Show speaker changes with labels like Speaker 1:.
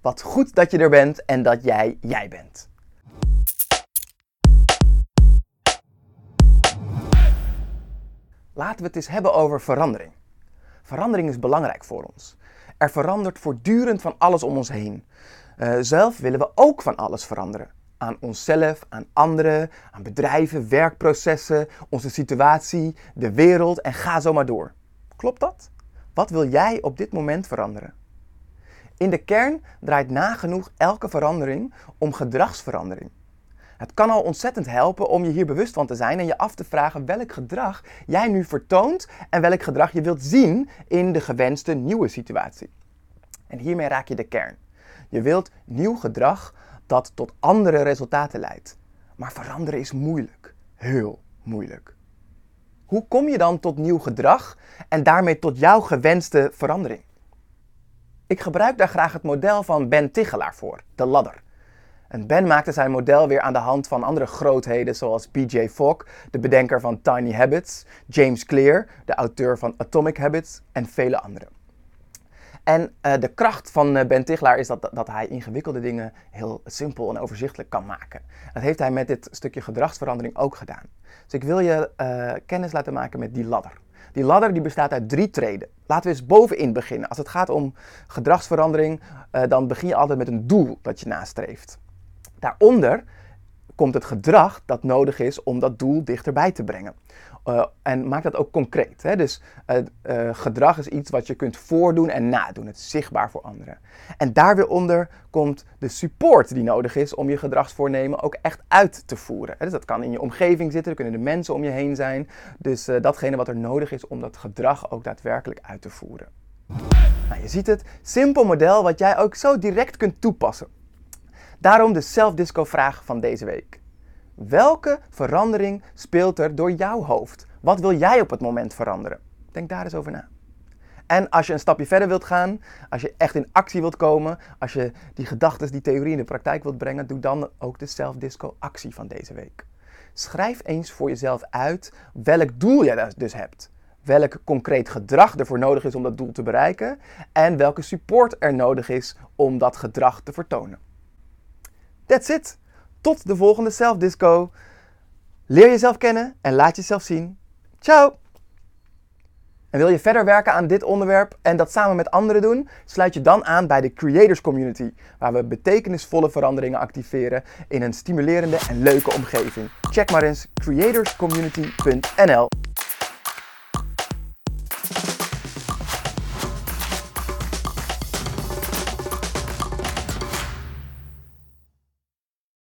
Speaker 1: Wat goed dat je er bent en dat jij jij bent. Laten we het eens hebben over verandering. Verandering is belangrijk voor ons. Er verandert voortdurend van alles om ons heen. Uh, zelf willen we ook van alles veranderen. Aan onszelf, aan anderen, aan bedrijven, werkprocessen, onze situatie, de wereld en ga zo maar door. Klopt dat? Wat wil jij op dit moment veranderen? In de kern draait nagenoeg elke verandering om gedragsverandering. Het kan al ontzettend helpen om je hier bewust van te zijn en je af te vragen welk gedrag jij nu vertoont en welk gedrag je wilt zien in de gewenste nieuwe situatie. En hiermee raak je de kern. Je wilt nieuw gedrag dat tot andere resultaten leidt. Maar veranderen is moeilijk. Heel moeilijk. Hoe kom je dan tot nieuw gedrag en daarmee tot jouw gewenste verandering? Ik gebruik daar graag het model van Ben Tichelaar voor, de ladder. En Ben maakte zijn model weer aan de hand van andere grootheden zoals BJ Fogg, de bedenker van Tiny Habits, James Clear, de auteur van Atomic Habits en vele anderen. En uh, de kracht van uh, Ben Tichelaar is dat, dat hij ingewikkelde dingen heel simpel en overzichtelijk kan maken. Dat heeft hij met dit stukje gedragsverandering ook gedaan. Dus ik wil je uh, kennis laten maken met die ladder. Die ladder die bestaat uit drie treden. Laten we eens bovenin beginnen. Als het gaat om gedragsverandering, dan begin je altijd met een doel dat je nastreeft. Daaronder komt het gedrag dat nodig is om dat doel dichterbij te brengen. Uh, en maak dat ook concreet. Hè? Dus uh, uh, gedrag is iets wat je kunt voordoen en nadoen. Het zichtbaar voor anderen. En daar weer onder komt de support die nodig is om je gedragsvoornemen ook echt uit te voeren. Dus dat kan in je omgeving zitten, er kunnen de mensen om je heen zijn. Dus datgene wat er nodig is om dat gedrag ook daadwerkelijk uit te voeren. Nou, je ziet het, simpel model wat jij ook zo direct kunt toepassen. Daarom de self-disco vraag van deze week. Welke verandering speelt er door jouw hoofd? Wat wil jij op het moment veranderen? Denk daar eens over na. En als je een stapje verder wilt gaan, als je echt in actie wilt komen, als je die gedachten, die theorie in de praktijk wilt brengen, doe dan ook de self-disco actie van deze week. Schrijf eens voor jezelf uit welk doel jij dus hebt. Welk concreet gedrag ervoor nodig is om dat doel te bereiken en welke support er nodig is om dat gedrag te vertonen. That's it. Tot de volgende Self Disco. Leer jezelf kennen en laat jezelf zien. Ciao! En wil je verder werken aan dit onderwerp en dat samen met anderen doen? Sluit je dan aan bij de Creators Community, waar we betekenisvolle veranderingen activeren in een stimulerende en leuke omgeving. Check maar eens creatorscommunity.nl.